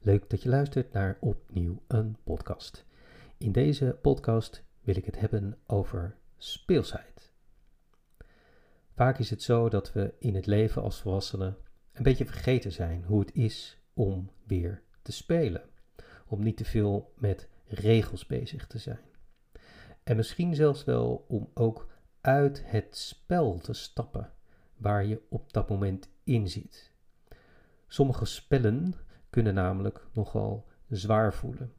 Leuk dat je luistert naar opnieuw een podcast. In deze podcast wil ik het hebben over speelsheid. Vaak is het zo dat we in het leven als volwassenen een beetje vergeten zijn hoe het is om weer te spelen. Om niet te veel met regels bezig te zijn. En misschien zelfs wel om ook uit het spel te stappen waar je op dat moment in zit. Sommige spellen kunnen namelijk nogal zwaar voelen.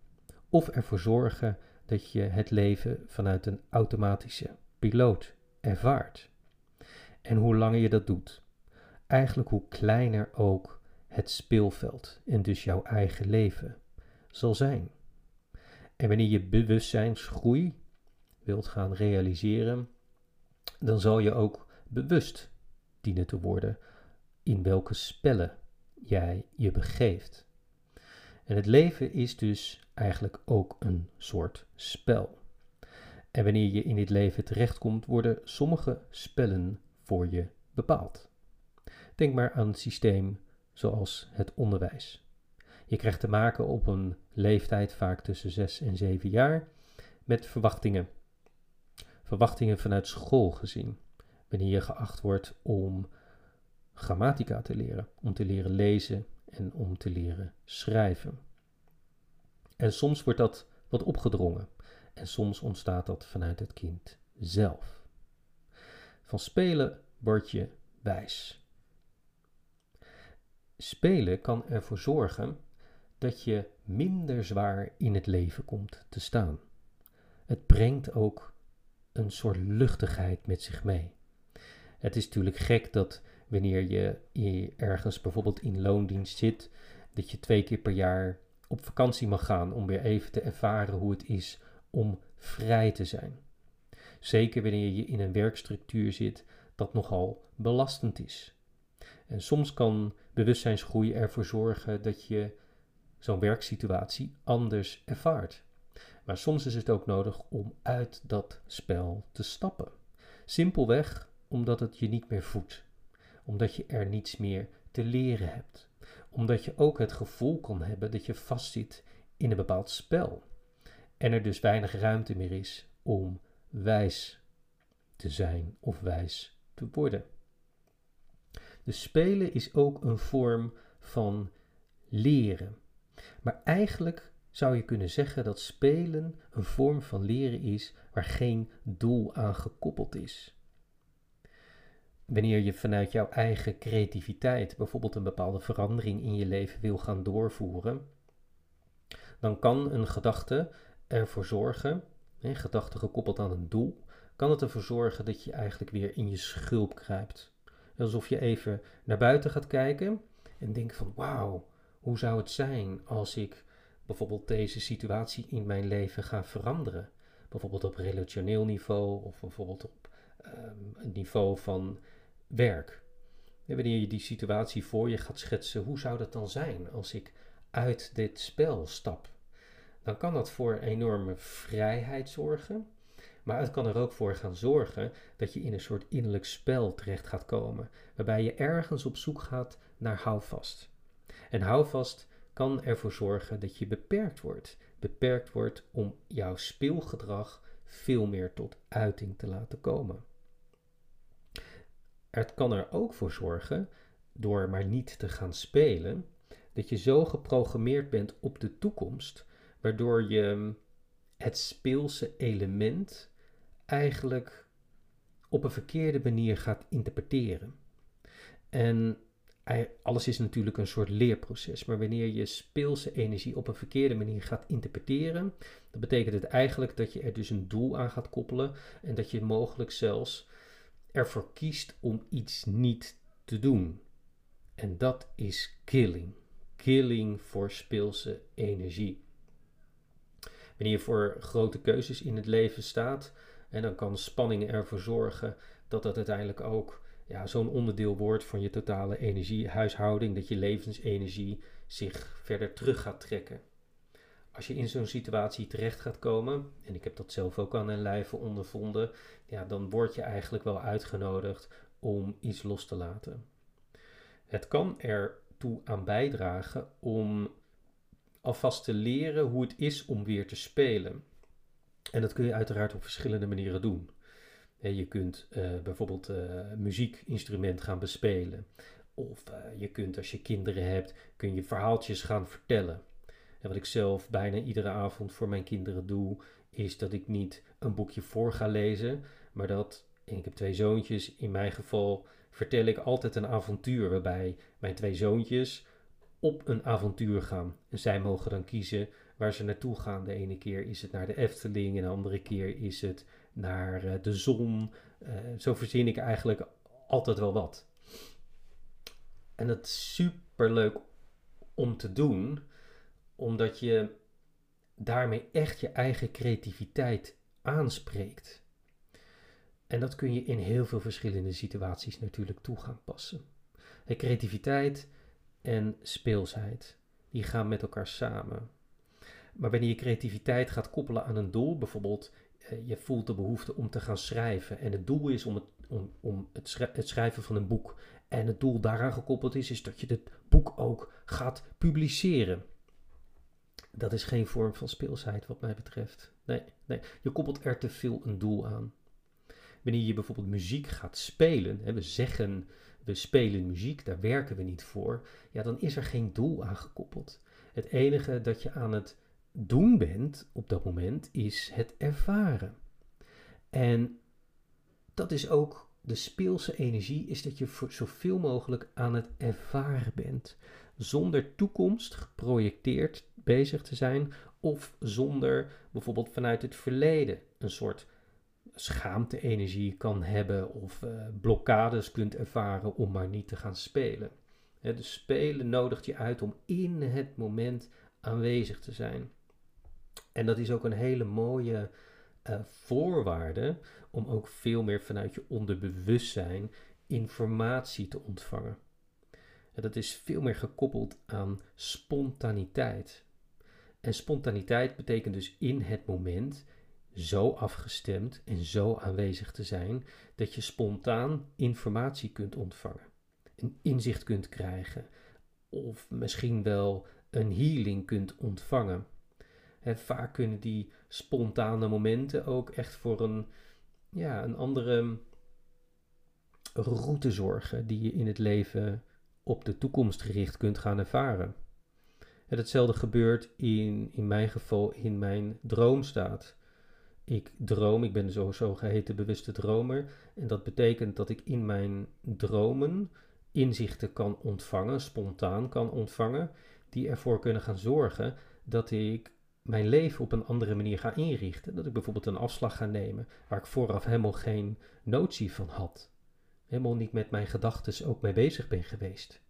Of ervoor zorgen dat je het leven vanuit een automatische piloot ervaart. En hoe langer je dat doet, eigenlijk hoe kleiner ook het speelveld en dus jouw eigen leven zal zijn. En wanneer je bewustzijnsgroei wilt gaan realiseren, dan zal je ook bewust dienen te worden in welke spellen jij je begeeft. En het leven is dus eigenlijk ook een soort spel. En wanneer je in dit leven terechtkomt, worden sommige spellen voor je bepaald. Denk maar aan het systeem zoals het onderwijs. Je krijgt te maken op een leeftijd, vaak tussen 6 en 7 jaar, met verwachtingen. Verwachtingen vanuit school gezien. Wanneer je geacht wordt om grammatica te leren, om te leren lezen en om te leren schrijven. En soms wordt dat wat opgedrongen en soms ontstaat dat vanuit het kind zelf. Van spelen word je wijs. Spelen kan ervoor zorgen dat je minder zwaar in het leven komt te staan. Het brengt ook een soort luchtigheid met zich mee. Het is natuurlijk gek dat wanneer je ergens bijvoorbeeld in loondienst zit, dat je twee keer per jaar op vakantie mag gaan om weer even te ervaren hoe het is om vrij te zijn. Zeker wanneer je in een werkstructuur zit dat nogal belastend is. En soms kan bewustzijnsgroei ervoor zorgen dat je zo'n werksituatie anders ervaart. Maar soms is het ook nodig om uit dat spel te stappen. Simpelweg omdat het je niet meer voedt, omdat je er niets meer te leren hebt, omdat je ook het gevoel kan hebben dat je vastzit in een bepaald spel en er dus weinig ruimte meer is om wijs te zijn of wijs te worden. Dus spelen is ook een vorm van leren. Maar eigenlijk zou je kunnen zeggen dat spelen een vorm van leren is waar geen doel aan gekoppeld is. Wanneer je vanuit jouw eigen creativiteit bijvoorbeeld een bepaalde verandering in je leven wil gaan doorvoeren, dan kan een gedachte ervoor zorgen, een gedachte gekoppeld aan een doel, kan het ervoor zorgen dat je eigenlijk weer in je schulp kruipt. Alsof je even naar buiten gaat kijken en denkt van wauw, hoe zou het zijn als ik bijvoorbeeld deze situatie in mijn leven ga veranderen? Bijvoorbeeld op relationeel niveau of bijvoorbeeld op um, een niveau van werk. Wanneer je die situatie voor je gaat schetsen, hoe zou dat dan zijn als ik uit dit spel stap? Dan kan dat voor enorme vrijheid zorgen. Maar het kan er ook voor gaan zorgen dat je in een soort innerlijk spel terecht gaat komen, waarbij je ergens op zoek gaat naar houvast. En houvast kan ervoor zorgen dat je beperkt wordt. Beperkt wordt om jouw speelgedrag veel meer tot uiting te laten komen. Het kan er ook voor zorgen, door maar niet te gaan spelen, dat je zo geprogrammeerd bent op de toekomst, waardoor je het speelse element eigenlijk op een verkeerde manier gaat interpreteren. En alles is natuurlijk een soort leerproces, maar wanneer je speelse energie op een verkeerde manier gaat interpreteren, dan betekent het eigenlijk dat je er dus een doel aan gaat koppelen en dat je mogelijk zelfs ervoor kiest om iets niet te doen. En dat is killing. Killing voor speelse energie. Wanneer je voor grote keuzes in het leven staat, en dan kan spanning ervoor zorgen dat dat uiteindelijk ook ja, zo'n onderdeel wordt van je totale energiehuishouding, dat je levensenergie zich verder terug gaat trekken. Als je in zo'n situatie terecht gaat komen, en ik heb dat zelf ook aan een lijve ondervonden, ja, dan word je eigenlijk wel uitgenodigd om iets los te laten. Het kan ertoe aan bijdragen om alvast te leren hoe het is om weer te spelen. En dat kun je uiteraard op verschillende manieren doen. Je kunt uh, bijvoorbeeld uh, muziekinstrument gaan bespelen. Of uh, je kunt als je kinderen hebt, kun je verhaaltjes gaan vertellen. En wat ik zelf bijna iedere avond voor mijn kinderen doe, is dat ik niet een boekje voor ga lezen, maar dat, ik heb twee zoontjes, in mijn geval vertel ik altijd een avontuur waarbij mijn twee zoontjes op een avontuur gaan. En zij mogen dan kiezen waar ze naartoe gaan. De ene keer is het naar de Efteling en de andere keer is het naar uh, de zon. Uh, zo verzin ik eigenlijk altijd wel wat. En dat is super leuk om te doen, omdat je daarmee echt je eigen creativiteit aanspreekt. En dat kun je in heel veel verschillende situaties natuurlijk toe gaan passen. En creativiteit en speelsheid, die gaan met elkaar samen. Maar wanneer je creativiteit gaat koppelen aan een doel, bijvoorbeeld eh, je voelt de behoefte om te gaan schrijven en het doel is om het, om, om het schrijven van een boek en het doel daaraan gekoppeld is, is dat je het boek ook gaat publiceren. Dat is geen vorm van speelsheid wat mij betreft. Nee, nee, je koppelt er te veel een doel aan. Wanneer je bijvoorbeeld muziek gaat spelen, hè, we zeggen we spelen muziek, daar werken we niet voor, ja, dan is er geen doel aan gekoppeld. Het enige dat je aan het doen bent op dat moment is het ervaren. En dat is ook de speelse energie, is dat je zoveel mogelijk aan het ervaren bent. Zonder toekomst geprojecteerd bezig te zijn of zonder bijvoorbeeld vanuit het verleden een soort schaamte-energie kan hebben of uh, blokkades kunt ervaren om maar niet te gaan spelen. He, dus spelen nodigt je uit om in het moment aanwezig te zijn. En dat is ook een hele mooie uh, voorwaarde om ook veel meer vanuit je onderbewustzijn informatie te ontvangen. Dat is veel meer gekoppeld aan spontaniteit. En spontaniteit betekent dus in het moment zo afgestemd en zo aanwezig te zijn dat je spontaan informatie kunt ontvangen, een inzicht kunt krijgen of misschien wel een healing kunt ontvangen. En vaak kunnen die spontane momenten ook echt voor een, ja, een andere route zorgen die je in het leven op de toekomst gericht kunt gaan ervaren. En hetzelfde gebeurt in, in mijn geval in mijn droomstaat. Ik droom, ik ben zo zogeheten bewuste dromer. En dat betekent dat ik in mijn dromen inzichten kan ontvangen, spontaan kan ontvangen, die ervoor kunnen gaan zorgen dat ik mijn leven op een andere manier ga inrichten. Dat ik bijvoorbeeld een afslag ga nemen waar ik vooraf helemaal geen notie van had. Helemaal niet met mijn gedachten ook mee bezig ben geweest.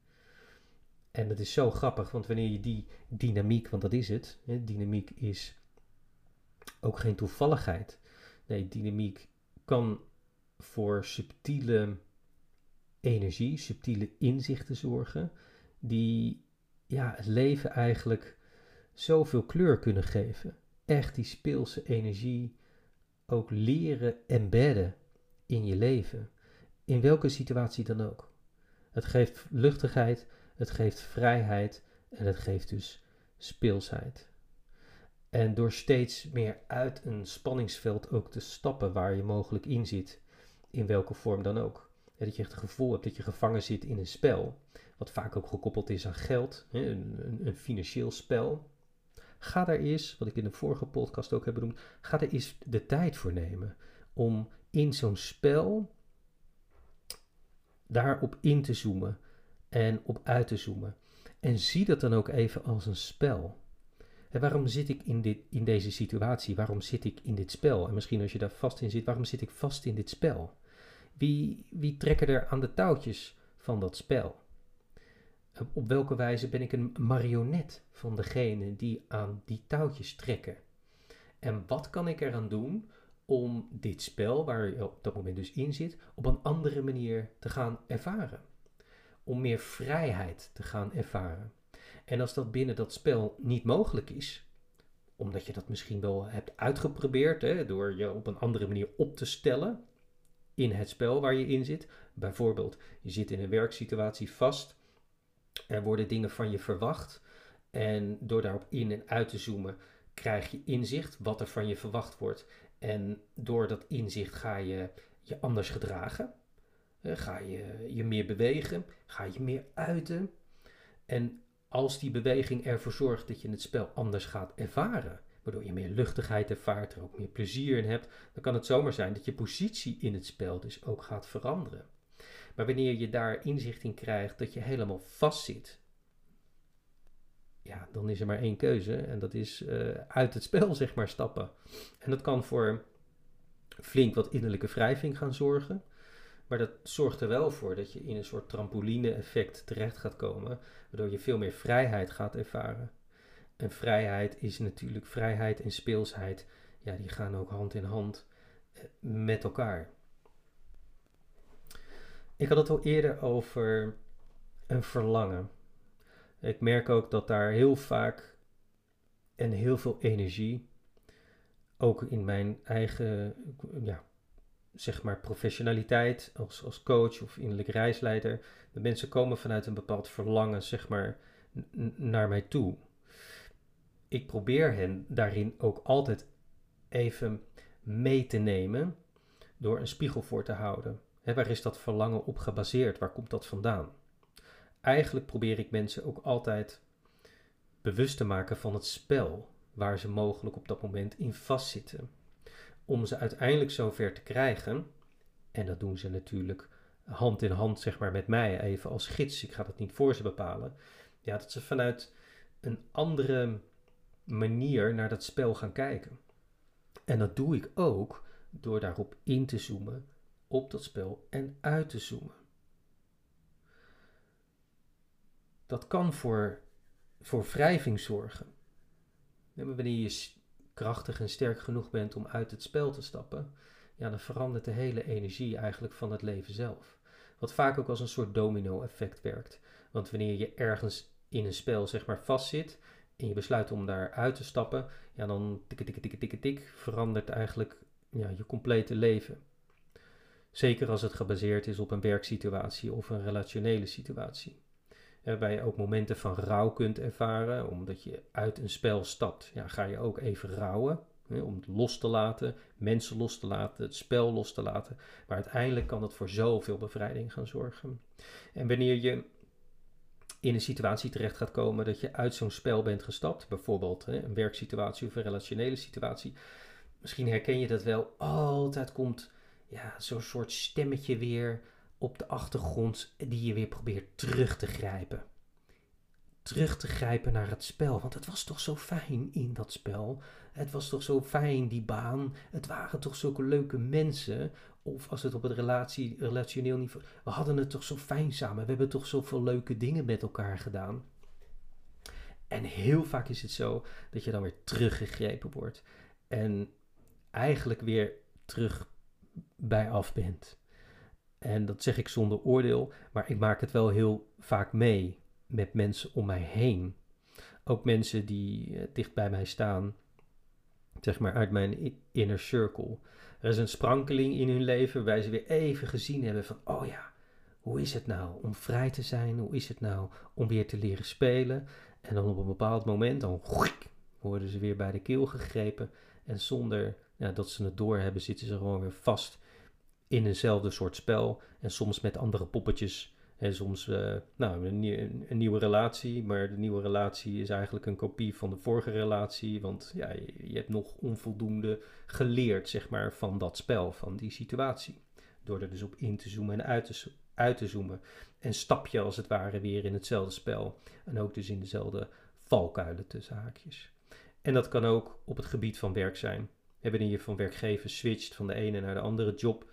En dat is zo grappig, want wanneer je die dynamiek, want dat is het, hè, dynamiek is ook geen toevalligheid. Nee, dynamiek kan voor subtiele energie, subtiele inzichten zorgen, die ja, het leven eigenlijk zoveel kleur kunnen geven. Echt die speelse energie ook leren embedden in je leven. In welke situatie dan ook. Het geeft luchtigheid, het geeft vrijheid en het geeft dus speelsheid. En door steeds meer uit een spanningsveld ook te stappen waar je mogelijk in zit, in welke vorm dan ook. dat je het gevoel hebt dat je gevangen zit in een spel, wat vaak ook gekoppeld is aan geld, een, een, een financieel spel. Ga daar eens, wat ik in de vorige podcast ook heb benoemd, ga er eens de tijd voor nemen om in zo'n spel daarop in te zoomen en op uit te zoomen. En zie dat dan ook even als een spel. En waarom zit ik in, dit, in deze situatie? Waarom zit ik in dit spel? En misschien als je daar vast in zit, waarom zit ik vast in dit spel? Wie, wie trekken er aan de touwtjes van dat spel? Op welke wijze ben ik een marionet van degene die aan die touwtjes trekken? En wat kan ik eraan doen om dit spel, waar je op dat moment dus in zit, op een andere manier te gaan ervaren? Om meer vrijheid te gaan ervaren. En als dat binnen dat spel niet mogelijk is, omdat je dat misschien wel hebt uitgeprobeerd hè, door je op een andere manier op te stellen in het spel waar je in zit. Bijvoorbeeld, je zit in een werksituatie vast, er worden dingen van je verwacht En door daarop in en uit te zoomen, krijg je inzicht wat er van je verwacht wordt. En door dat inzicht ga je je anders gedragen. Ga je je meer bewegen, ga je meer uiten. En als die beweging ervoor zorgt dat je het spel anders gaat ervaren, waardoor je meer luchtigheid ervaart, er ook meer plezier in hebt, dan kan het zomaar zijn dat je positie in het spel dus ook gaat veranderen. Maar wanneer je daar inzicht in krijgt dat je helemaal vast zit, ja, dan is er maar één keuze en dat is uh, uit het spel zeg maar stappen. En dat kan voor flink wat innerlijke wrijving gaan zorgen. Maar dat zorgt er wel voor dat je in een soort trampoline-effect terecht gaat komen, waardoor je veel meer vrijheid gaat ervaren. En vrijheid is natuurlijk vrijheid en speelsheid, ja, die gaan ook hand in hand eh, met elkaar. Ik had het al eerder over een verlangen. Ik merk ook dat daar heel vaak en heel veel energie, ook in mijn eigen ja, zeg maar professionaliteit als, als coach of innerlijk reisleider. De mensen komen vanuit een bepaald verlangen, zeg maar, naar mij toe. Ik probeer hen daarin ook altijd even mee te nemen door een spiegel voor te houden. waar is dat verlangen op gebaseerd? Waar komt dat vandaan? Eigenlijk probeer ik mensen ook altijd bewust te maken van het spel waar ze mogelijk op dat moment in vastzitten om ze uiteindelijk zover te krijgen, en dat doen ze natuurlijk hand in hand, zeg maar, met mij, even als gids, ik ga dat niet voor ze bepalen, ja, dat ze vanuit een andere manier naar dat spel gaan kijken. En dat doe ik ook door daarop in te zoomen, op dat spel en uit te zoomen. Dat kan voor, voor wrijving zorgen. Wanneer je krachtig en sterk genoeg bent om uit het spel te stappen, ja, dan verandert de hele energie eigenlijk van het leven zelf. Wat vaak ook als een soort domino-effect werkt. Want wanneer je ergens in een spel zeg maar vastzit en je besluit om daar uit te stappen, ja, dan tik, tik, tik, tik, tik, verandert eigenlijk ja, je complete leven. Zeker als het gebaseerd is op een werksituatie of een relationele situatie waarbij je ook momenten van rouw kunt ervaren, omdat je uit een spel stapt. Ja, ga je ook even rouwen, om het los te laten, mensen los te laten, het spel los te laten. Maar uiteindelijk kan het voor zoveel bevrijding gaan zorgen. En wanneer je in een situatie terecht gaat komen dat je uit zo'n spel bent gestapt, bijvoorbeeld een werksituatie of een relationele situatie, misschien herken je dat wel, altijd komt ja, zo'n soort stemmetje weer op de achtergrond die je weer probeert terug te grijpen. Terug te grijpen naar het spel. Want het was toch zo fijn in dat spel. Het was toch zo fijn, die baan. Het waren toch zulke leuke mensen. Of als het op het relatie, relationeel niveau. We hadden het toch zo fijn samen. We hebben toch zoveel leuke dingen met elkaar gedaan. En heel vaak is het zo dat je dan weer teruggegrepen wordt. En eigenlijk weer terug bij af bent. En dat zeg ik zonder oordeel, maar ik maak het wel heel vaak mee met mensen om mij heen. Ook mensen die uh, dicht bij mij staan, zeg maar uit mijn inner circle. Er is een sprankeling in hun leven waar ze weer even gezien hebben van, oh ja, hoe is het nou om vrij te zijn? Hoe is het nou om weer te leren spelen? En dan op een bepaald moment, dan worden ze weer bij de keel gegrepen. En zonder ja, dat ze het doorhebben, zitten ze gewoon weer vast in eenzelfde soort spel en soms met andere poppetjes. En soms uh, nou, een, nieuwe relatie, maar de nieuwe relatie is eigenlijk een kopie van de vorige relatie. Want ja, je, je, hebt nog onvoldoende geleerd zeg maar, van dat spel, van die situatie. Door er dus op in te zoomen en uit te, uit te zoomen. En stap je als het ware weer in hetzelfde spel. En ook dus in dezelfde valkuilen tussen haakjes. En dat kan ook op het gebied van werk zijn. Wanneer je van werkgever switcht van de ene naar de andere job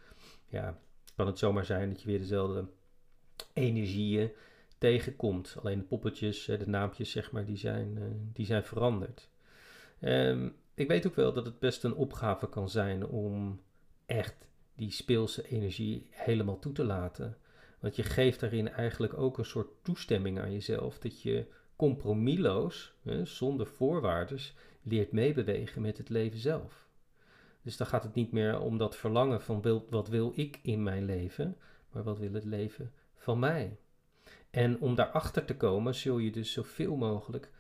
ja, kan het zomaar zijn dat je weer dezelfde energieën tegenkomt. Alleen de poppetjes, de naampjes, zeg maar, die zijn, eh, die zijn veranderd. Um, ik weet ook wel dat het best een opgave kan zijn om echt die speelse energie helemaal toe te laten. Want je geeft daarin eigenlijk ook een soort toestemming aan jezelf. Dat je compromisloos, zonder voorwaarden, leert meebewegen met het leven zelf. Dus dan gaat het niet meer om dat verlangen van wat wil ik in mijn leven, maar wat wil het leven van mij. En om daarachter te komen zul je dus zoveel mogelijk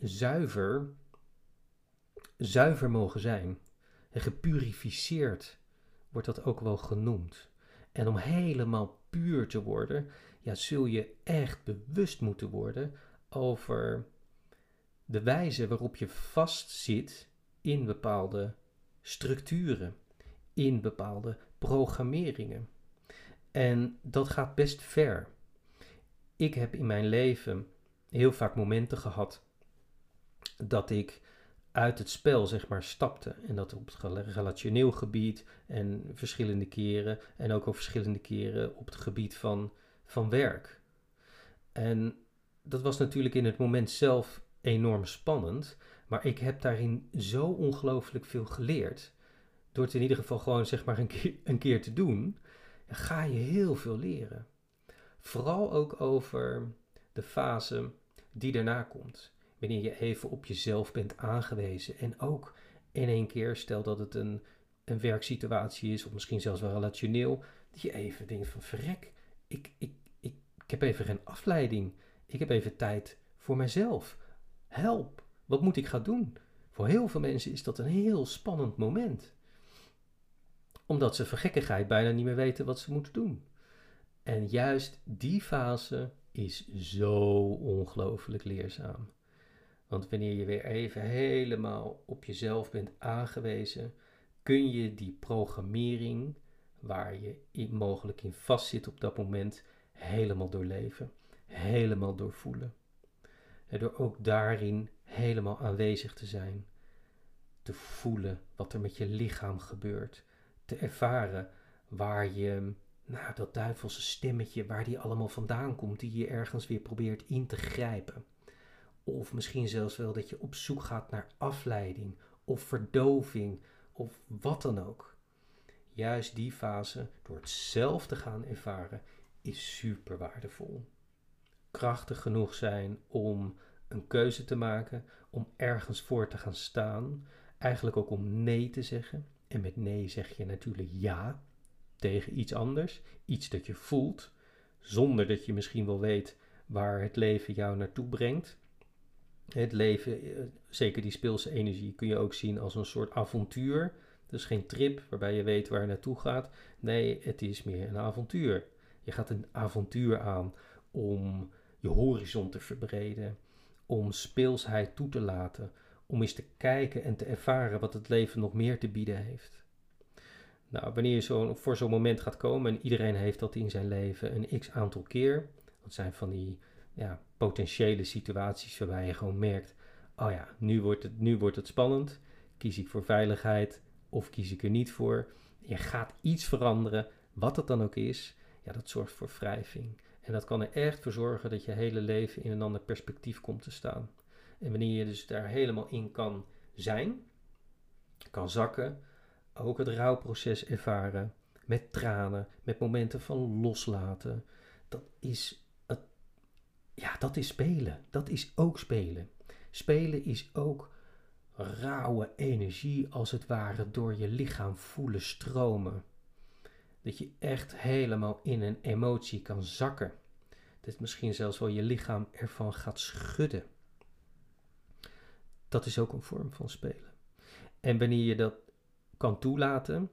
zuiver, zuiver mogen zijn. Gepurificeerd wordt dat ook wel genoemd. En om helemaal puur te worden, ja, zul je echt bewust moeten worden over de wijze waarop je vastzit in bepaalde structuren, in bepaalde programmeringen. En dat gaat best ver. Ik heb in mijn leven heel vaak momenten gehad dat ik uit het spel, zeg maar, stapte. En dat op het relationeel gebied en verschillende keren. En ook op verschillende keren op het gebied van, van werk. En dat was natuurlijk in het moment zelf enorm spannend. Maar ik heb daarin zo ongelooflijk veel geleerd. Door het in ieder geval gewoon zeg maar een keer, een keer te doen, ga je heel veel leren. Vooral ook over de fase die daarna komt. Wanneer je even op jezelf bent aangewezen. En ook in één keer, stel dat het een, een werksituatie is, of misschien zelfs wel relationeel, dat je even denkt van verrek, ik, ik, ik, heb even geen afleiding. Ik heb even tijd voor mezelf. Help, wat moet ik gaan doen? Voor heel veel mensen is dat een heel spannend moment. Omdat ze vergekkigheid bijna niet meer weten wat ze moeten doen. En juist die fase is zo ongelooflijk leerzaam. Want wanneer je weer even helemaal op jezelf bent aangewezen, kun je die programmering waar je mogelijk in vastzit op dat moment helemaal doorleven, helemaal doorvoelen. En door ook daarin helemaal aanwezig te zijn, te voelen wat er met je lichaam gebeurt, te ervaren waar je, nou dat duivelse stemmetje, waar die allemaal vandaan komt, die je ergens weer probeert in te grijpen. Of misschien zelfs wel dat je op zoek gaat naar afleiding of verdoving of wat dan ook. Juist die fase, door het zelf te gaan ervaren, is super waardevol. Krachtig genoeg zijn om een keuze te maken, om ergens voor te gaan staan. Eigenlijk ook om nee te zeggen. En met nee zeg je natuurlijk ja tegen iets anders, iets dat je voelt, zonder dat je misschien wel weet waar het leven jou naartoe brengt. Het leven, eh, zeker die speelse energie, kun je ook zien als een soort avontuur. Dus geen trip waarbij je weet waar je naartoe gaat. Nee, het is meer een avontuur. Je gaat een avontuur aan om je horizon te verbreden, om speelsheid toe te laten, om eens te kijken en te ervaren wat het leven nog meer te bieden heeft. Nou, wanneer je voor zo'n moment gaat komen, en iedereen heeft dat in zijn leven een x aantal keer, dat zijn van die ja, potentiële situaties waarbij je gewoon merkt, oh ja, nu wordt, het, nu wordt het spannend, kies ik voor veiligheid of kies ik er niet voor. Je gaat iets veranderen, wat het dan ook is, ja, dat zorgt voor wrijving. En dat kan er echt voor zorgen dat je hele leven in een ander perspectief komt te staan. En wanneer je dus daar helemaal in kan zijn, kan zakken, ook het rouwproces ervaren, met tranen, met momenten van loslaten, dat is, het, ja, dat is spelen. Dat is ook spelen. Spelen is ook rauwe energie als het ware door je lichaam voelen stromen. Dat je echt helemaal in een emotie kan zakken. Dat misschien zelfs wel je lichaam ervan gaat schudden. Dat is ook een vorm van spelen. En wanneer je dat kan toelaten,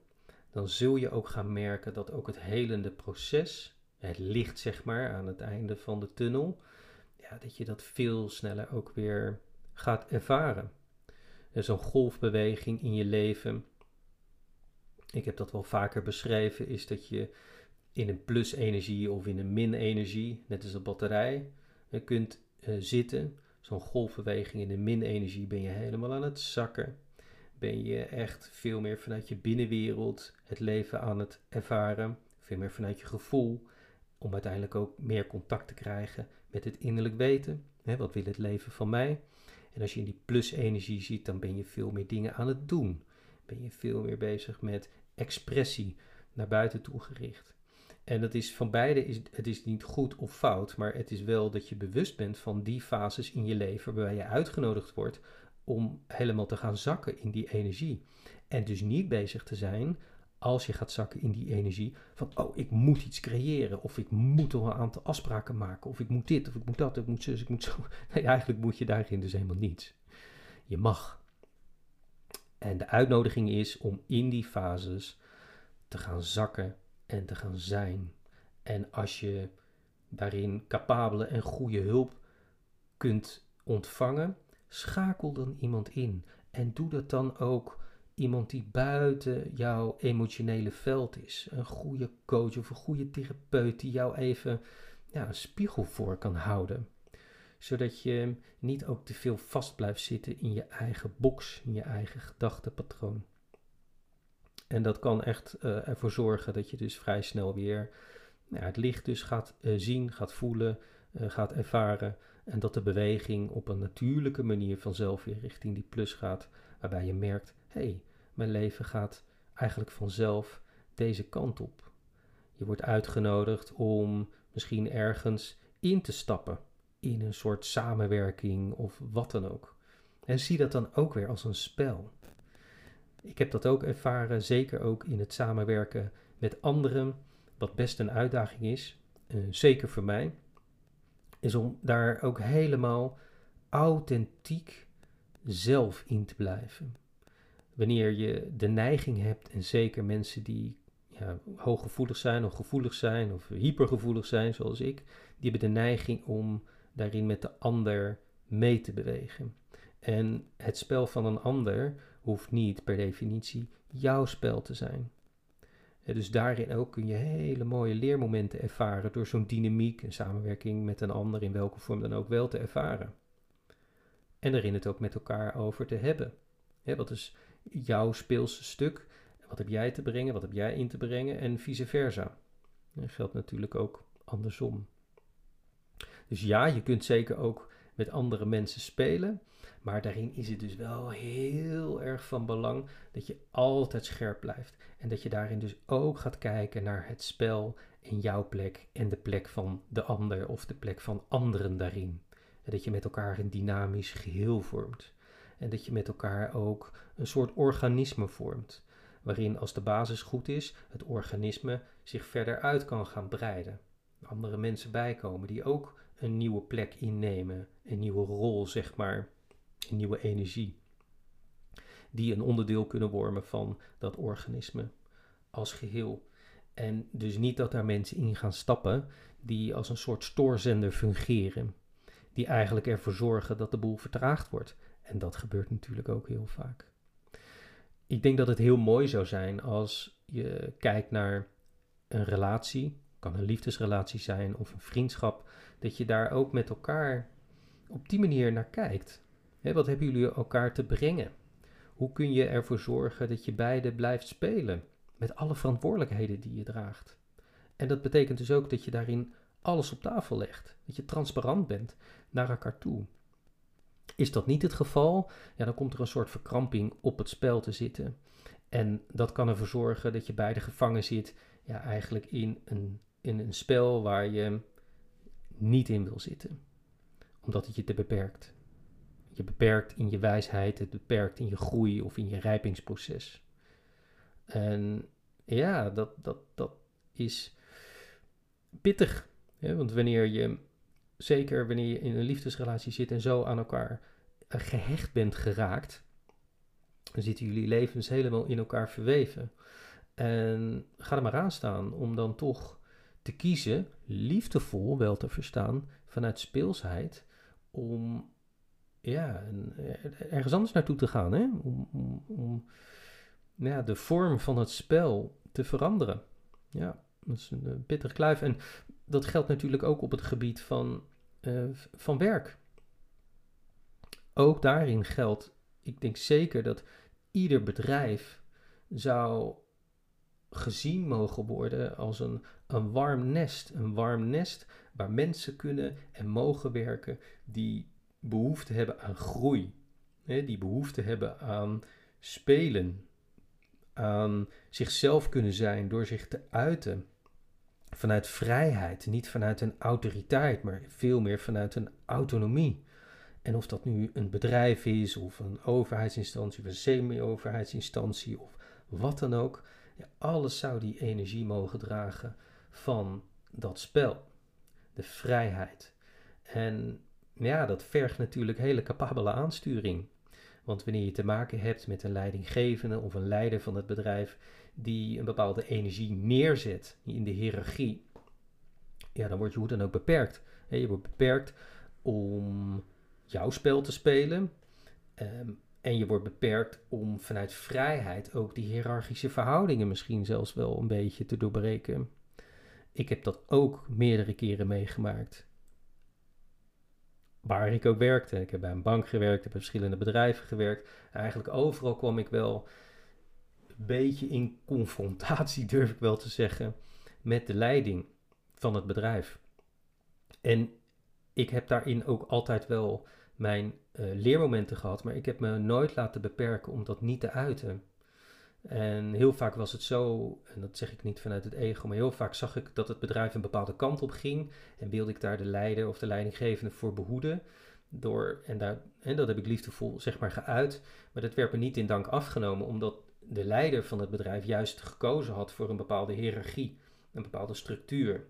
dan zul je ook gaan merken dat ook het helende proces, het licht zeg maar aan het einde van de tunnel, ja, dat je dat veel sneller ook weer gaat ervaren. Zo'n golfbeweging in je leven ik heb dat wel vaker beschreven, is dat je in een plus-energie of in een min-energie, net als een batterij, eh, kunt uh, zitten. Zo'n golfbeweging in de min-energie ben je helemaal aan het zakken. Ben je echt veel meer vanuit je binnenwereld het leven aan het ervaren. Veel meer vanuit je gevoel. Om uiteindelijk ook meer contact te krijgen met het innerlijk weten. Wat wil het leven van mij? En als je in die plus-energie ziet, dan ben je veel meer dingen aan het doen. Ben je veel meer bezig met expressie naar buiten toe gericht. En dat is van beide, is, het is niet goed of fout, maar het is wel dat je bewust bent van die fases in je leven waarbij je uitgenodigd wordt om helemaal te gaan zakken in die energie. En dus niet bezig te zijn als je gaat zakken in die energie van, oh, ik moet iets creëren, of ik moet al een aantal afspraken maken, of ik moet dit, of ik moet dat, ik moet zus, ik moet zo. Nee, eigenlijk moet je daarin dus helemaal niets. Je mag. En de uitnodiging is om in die fases te gaan zakken en te gaan zijn. En als je daarin capabele en goede hulp kunt ontvangen, schakel dan iemand in. En doe dat dan ook iemand die buiten jouw emotionele veld is. Een goede coach of een goede therapeut die jou even ja, een spiegel voor kan houden. Zodat je niet ook te veel vast blijft zitten in je eigen box, in je eigen gedachtepatroon. En dat kan echt uh, ervoor zorgen dat je dus vrij snel weer nou, het licht dus gaat uh, zien, gaat voelen, uh, gaat ervaren. En dat de beweging op een natuurlijke manier vanzelf weer richting die plus gaat. Waarbij je merkt, hé, hey, mijn leven gaat eigenlijk vanzelf deze kant op. Je wordt uitgenodigd om misschien ergens in te stappen. In een soort samenwerking of wat dan ook. En zie dat dan ook weer als een spel. Ik heb dat ook ervaren, zeker ook in het samenwerken met anderen, wat best een uitdaging is, uh, zeker voor mij, is om daar ook helemaal authentiek zelf in te blijven. Wanneer je de neiging hebt, en zeker mensen die ja, hooggevoelig zijn of gevoelig zijn of hypergevoelig zijn, zoals ik, die hebben de neiging om daarin met de ander mee te bewegen. En het spel van een ander hoeft niet per definitie jouw spel te zijn. Dus daarin ook kun je hele mooie leermomenten ervaren door zo'n dynamiek en samenwerking met een ander in welke vorm dan ook wel te ervaren. En erin het ook met elkaar over te hebben. wat is jouw speelse stuk? Wat heb jij te brengen? Wat heb jij in te brengen? En vice versa. Dat geldt natuurlijk ook andersom. Dus ja, je kunt zeker ook met andere mensen spelen. Maar daarin is het dus wel heel erg van belang dat je altijd scherp blijft. En dat je daarin dus ook gaat kijken naar het spel en jouw plek en de plek van de ander of de plek van anderen daarin. En dat je met elkaar een dynamisch geheel vormt. En dat je met elkaar ook een soort organisme vormt. Waarin als de basis goed is, het organisme zich verder uit kan gaan breiden. Andere mensen bijkomen die ook een nieuwe plek innemen, een nieuwe rol, zeg maar, een nieuwe energie. Die een onderdeel kunnen vormen van dat organisme als geheel. En dus niet dat daar mensen in gaan stappen die als een soort stoorzender fungeren. Die eigenlijk ervoor zorgen dat de boel vertraagd wordt. En dat gebeurt natuurlijk ook heel vaak. Ik denk dat het heel mooi zou zijn als je kijkt naar een relatie, kan een liefdesrelatie zijn of een vriendschap, dat je daar ook met elkaar op die manier naar kijkt. wat hebben jullie elkaar te brengen? Hoe kun je ervoor zorgen dat je beide blijft spelen met alle verantwoordelijkheden die je draagt? En dat betekent dus ook dat je daarin alles op tafel legt, dat je transparant bent naar elkaar toe. Is dat niet het geval, ja, dan komt er een soort verkramping op het spel te zitten. En dat kan ervoor zorgen dat je beide gevangen zit, ja, eigenlijk in een, in een spel waar je niet in wil zitten, omdat het je te beperkt. Je beperkt in je wijsheid, het beperkt in je groei of in je rijpingsproces. En ja, dat, dat, dat is pittig. Hè? Want wanneer je, zeker wanneer je in een liefdesrelatie zit en zo aan elkaar eh, gehecht bent geraakt, dan zitten jullie levens helemaal in elkaar verweven. En ga er maar aan staan om dan toch te kiezen, liefdevol wel te verstaan, vanuit speelsheid, om ja, ergens anders naartoe te gaan. Hè? Om, om, om ja, de vorm van het spel te veranderen. Ja, dat is een, een pittig kluif. En dat geldt natuurlijk ook op het gebied van, uh, van werk. Ook daarin geldt, ik denk zeker dat ieder bedrijf zou gezien mogen worden als een, een warm nest. Een warm nest waar mensen kunnen en mogen werken die behoefte hebben aan groei. Hè, die behoefte hebben aan spelen. Aan zichzelf kunnen zijn door zich te uiten. Vanuit vrijheid, niet vanuit een autoriteit, maar veel meer vanuit een autonomie. En of dat nu een bedrijf is, of een overheidsinstantie, of een semi-overheidsinstantie, of wat dan ook Ja, alles zou die energie mogen dragen van dat spel. De vrijheid. En ja, dat vergt natuurlijk hele capabele aansturing. Want wanneer je te maken hebt met een leidinggevende of een leider van het bedrijf die een bepaalde energie neerzet in de hiërarchie, ja, dan word je hoe dan ook beperkt. Je wordt beperkt om jouw spel te spelen. Ehm, en je wordt beperkt om vanuit vrijheid ook die hiërarchische verhoudingen misschien zelfs wel een beetje te doorbreken. Ik heb dat ook meerdere keren meegemaakt. Waar ik ook werkte. Ik heb bij een bank gewerkt, heb bij verschillende bedrijven gewerkt. Eigenlijk overal kwam ik wel een beetje in confrontatie, durf ik wel te zeggen, met de leiding van het bedrijf. En ik heb daarin ook altijd wel mijn uh, leermomenten gehad, maar ik heb me nooit laten beperken om dat niet te uiten. En heel vaak was het zo, en dat zeg ik niet vanuit het ego, maar heel vaak zag ik dat het bedrijf een bepaalde kant op ging en wilde ik daar de leider of de leidinggevende voor behoeden. Door, en, daar, en dat heb ik liefdevol zeg maar geuit, maar dat werd me niet in dank afgenomen, omdat de leider van het bedrijf juist gekozen had voor een bepaalde hiërarchie, een bepaalde structuur.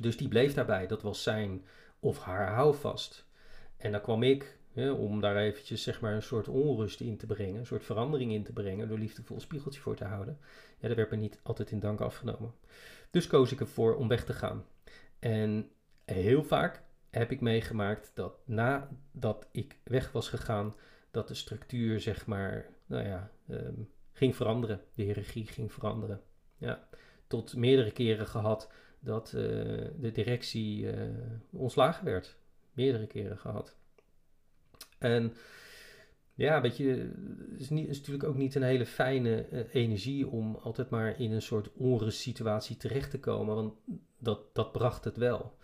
Dus die bleef daarbij, dat was zijn of haar houvast. En dan kwam ik, om daar eventjes zeg maar een soort onrust in te brengen, een soort verandering in te brengen, door liefdevol spiegeltje voor te houden. Ja, dat werd me niet altijd in dank afgenomen. Dus koos ik ervoor om weg te gaan. En heel vaak heb ik meegemaakt dat nadat ik weg was gegaan, dat de structuur zeg maar, nou ja, ehm, ging veranderen. De hiërarchie ging veranderen. Ja, tot meerdere keren gehad dat uh, de directie uh, ontslagen werd. Meerdere keren gehad. En ja, weet je, het is, is natuurlijk ook niet een hele fijne uh, energie om altijd maar in een soort onrustsituatie terecht te komen, want dat, dat bracht het wel.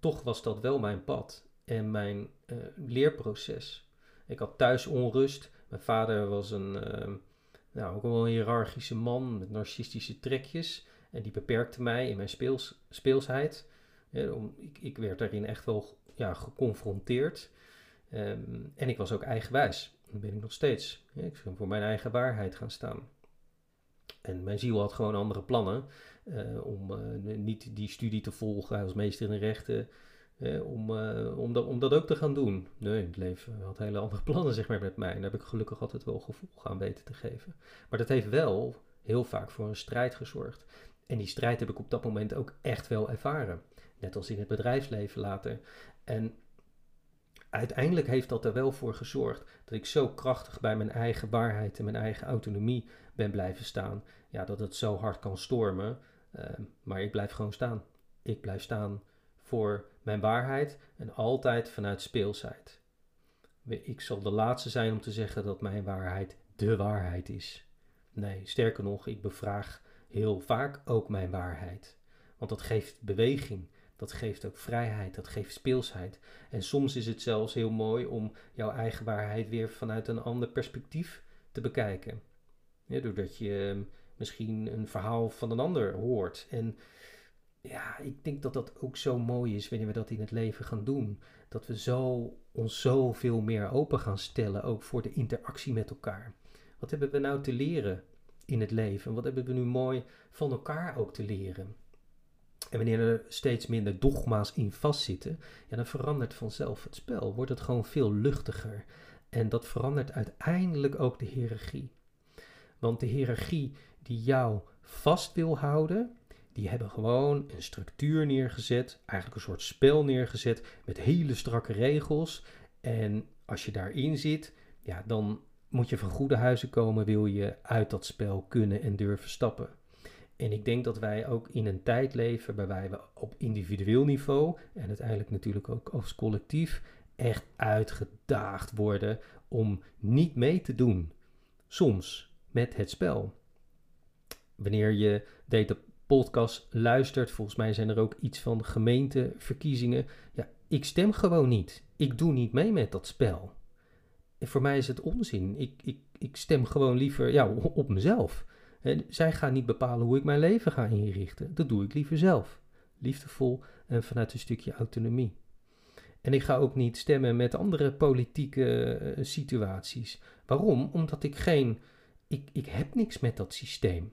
toch was dat wel mijn pad en mijn leerproces. Ik had thuis onrust. Mijn vader was een, nou, ook wel een hiërarchische man met narcistische trekjes. En die beperkte mij in mijn speels, speelsheid. om, ik, ik, werd daarin echt wel ja, geconfronteerd. Ehm, en ik was ook eigenwijs. Dat ben ik nog steeds. ik ben voor mijn eigen waarheid gaan staan. En mijn ziel had gewoon andere plannen. Uh, om uh, niet die studie te volgen. Was meester in rechten. Uh, om, om, dat, om dat ook te gaan doen. Nee, het leven had hele andere plannen zeg maar, met mij. Daar heb ik gelukkig altijd wel gevoel aan weten te geven. Maar dat heeft wel heel vaak voor een strijd gezorgd. En die strijd heb ik op dat moment ook echt wel ervaren. Net als in het bedrijfsleven later. En uiteindelijk heeft dat er wel voor gezorgd dat ik zo krachtig bij mijn eigen waarheid en mijn eigen autonomie ben blijven staan. Ja, dat het zo hard kan stormen. Uh, maar ik blijf gewoon staan. Ik blijf staan voor mijn waarheid en altijd vanuit speelsheid. Ik zal de laatste zijn om te zeggen dat mijn waarheid de waarheid is. Nee, sterker nog, ik bevraag heel vaak ook mijn waarheid. Want dat geeft beweging, dat geeft ook vrijheid, dat geeft speelsheid. En soms is het zelfs heel mooi om jouw eigen waarheid weer vanuit een ander perspectief te bekijken. Doordat je ehm, misschien een verhaal van een ander hoort. En ja, ik denk dat dat ook zo mooi is wanneer we dat in het leven gaan doen. Dat we zo, ons zoveel meer open gaan stellen, ook voor de interactie met elkaar. Wat hebben we nou te leren in het leven? Wat hebben we nu mooi van elkaar ook te leren? En wanneer er steeds minder dogma's in vastzitten, ja, dan verandert vanzelf het spel. Wordt het gewoon veel luchtiger. En dat verandert uiteindelijk ook de hiërarchie. Want de hiërarchie die jou vast wil houden, die hebben gewoon een structuur neergezet, eigenlijk een soort spel neergezet met hele strakke regels. En als je daarin zit, ja, dan moet je van goede huizen komen, wil je uit dat spel kunnen en durven stappen. En ik denk dat wij ook in een tijd leven waarbij we op individueel niveau en uiteindelijk natuurlijk ook als collectief echt uitgedaagd worden om niet mee te doen. Soms met het spel. Wanneer je deze podcast luistert, volgens mij zijn er ook iets van gemeenteverkiezingen. Ja, ik stem gewoon niet. Ik doe niet mee met dat spel voor mij is het onzin. Ik, ik, ik stem gewoon liever ja, op mezelf. Zij gaan niet bepalen hoe ik mijn leven ga inrichten. Dat doe ik liever zelf. Liefdevol en vanuit een stukje autonomie. En ik ga ook niet stemmen met andere politieke eh, situaties. Waarom? Omdat ik geen. Ik, ik heb niks met dat systeem.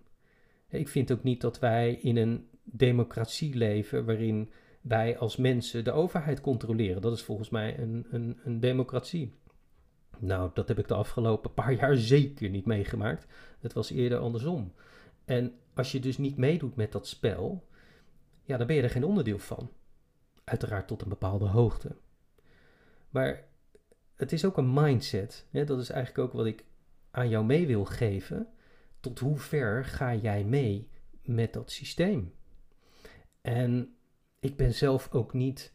Ik vind ook niet dat wij in een democratie leven waarin wij als mensen de overheid controleren. Dat is volgens mij een, een, een democratie. Nou, dat heb ik de afgelopen paar jaar zeker niet meegemaakt. Het was eerder andersom. En als je dus niet meedoet met dat spel, ja, dan ben je er geen onderdeel van. Uiteraard tot een bepaalde hoogte. Maar het is ook een mindset. Hè? Dat is eigenlijk ook wat ik aan jou mee wil geven. Tot hoe ver ga jij mee met dat systeem? En ik ben zelf ook niet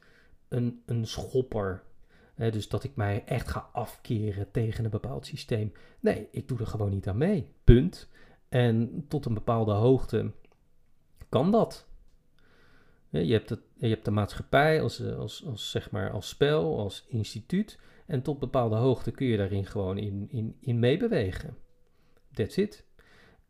een, een schopper. Dus dat ik mij echt ga afkeren tegen een bepaald systeem. Nee, ik doe er gewoon niet aan mee. Punt. En tot een bepaalde hoogte kan dat. Je hebt, het, je hebt de maatschappij als, als, als, zeg maar als spel, als instituut. En tot bepaalde hoogte kun je daarin gewoon in, in, in meebewegen. That's it.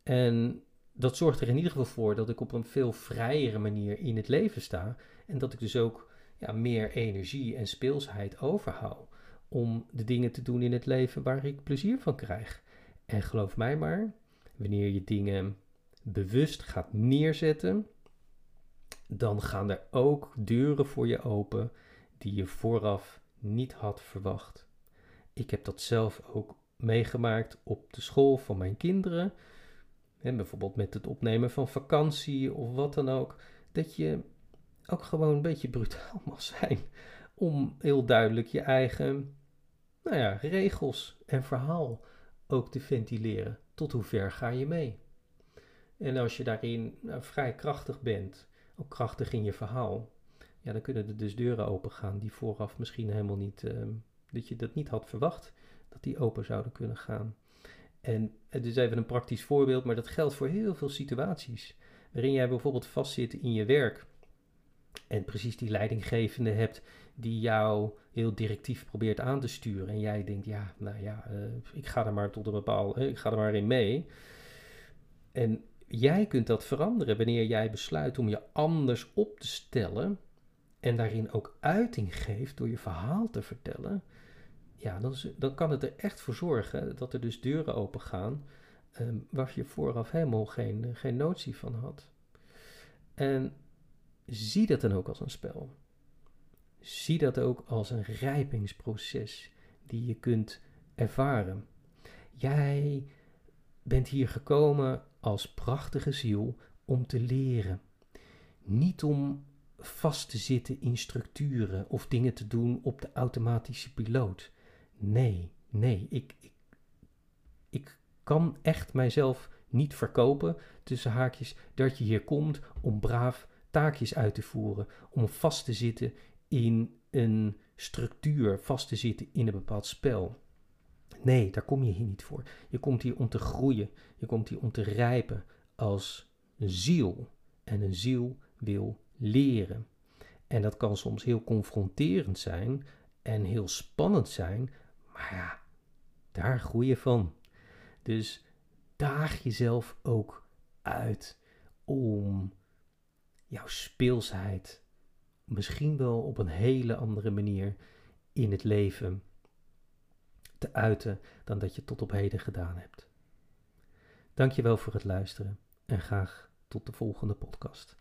En dat zorgt er in ieder geval voor dat ik op een veel vrijere manier in het leven sta. En dat ik dus ook meer energie en speelsheid overhoud. Om de dingen te doen in het leven waar ik plezier van krijg. En geloof mij maar, wanneer je dingen bewust gaat neerzetten, dan gaan er ook deuren voor je open die je vooraf niet had verwacht. Ik heb dat zelf ook meegemaakt op de school van mijn kinderen. En bijvoorbeeld met het opnemen van vakantie of wat dan ook. Dat je ook gewoon een beetje brutaal mag zijn. Om heel duidelijk je eigen nou ja, regels en verhaal ook te ventileren. Tot hoe ver ga je mee? En als je daarin nou, vrij krachtig bent, ook krachtig in je verhaal, ja, dan kunnen er dus deuren open gaan die vooraf misschien helemaal niet, uh, dat je dat niet had verwacht, dat die open zouden kunnen gaan. En het is even een praktisch voorbeeld, maar dat geldt voor heel veel situaties. Waarin jij bijvoorbeeld vastzit in je werk en precies die leidinggevende hebt die jou heel directief probeert aan te sturen. En jij denkt, ja, nou ja, uh, ik ga er maar tot een bepaald, uh, ik ga er maar in mee. En jij kunt dat veranderen wanneer jij besluit om je anders op te stellen en daarin ook uiting geeft door je verhaal te vertellen, ja, dan, dan kan het er echt voor zorgen dat er dus deuren open gaan um, waar je vooraf helemaal geen, geen notie van had. En zie dat dan ook als een spel. Zie dat ook als een rijpingsproces die je kunt ervaren. Jij bent hier gekomen als prachtige ziel om te leren. Niet om vast te zitten in structuren of dingen te doen op de automatische piloot. Nee, nee, ik, ik, ik kan echt mijzelf niet verkopen tussen haakjes dat je hier komt om braaf taakjes uit te voeren, om vast te zitten in een structuur, vast te zitten in een bepaald spel. Nee, daar kom je hier niet voor. Je komt hier om te groeien. Je komt hier om te rijpen als een ziel. En een ziel wil leren. En dat kan soms heel confronterend zijn en heel spannend zijn, maar ja, daar groei je van. Dus daag jezelf ook uit om jouw speelsheid misschien wel op een hele andere manier in het leven te uiten dan dat je tot op heden gedaan hebt. Dankjewel voor het luisteren en graag tot de volgende podcast.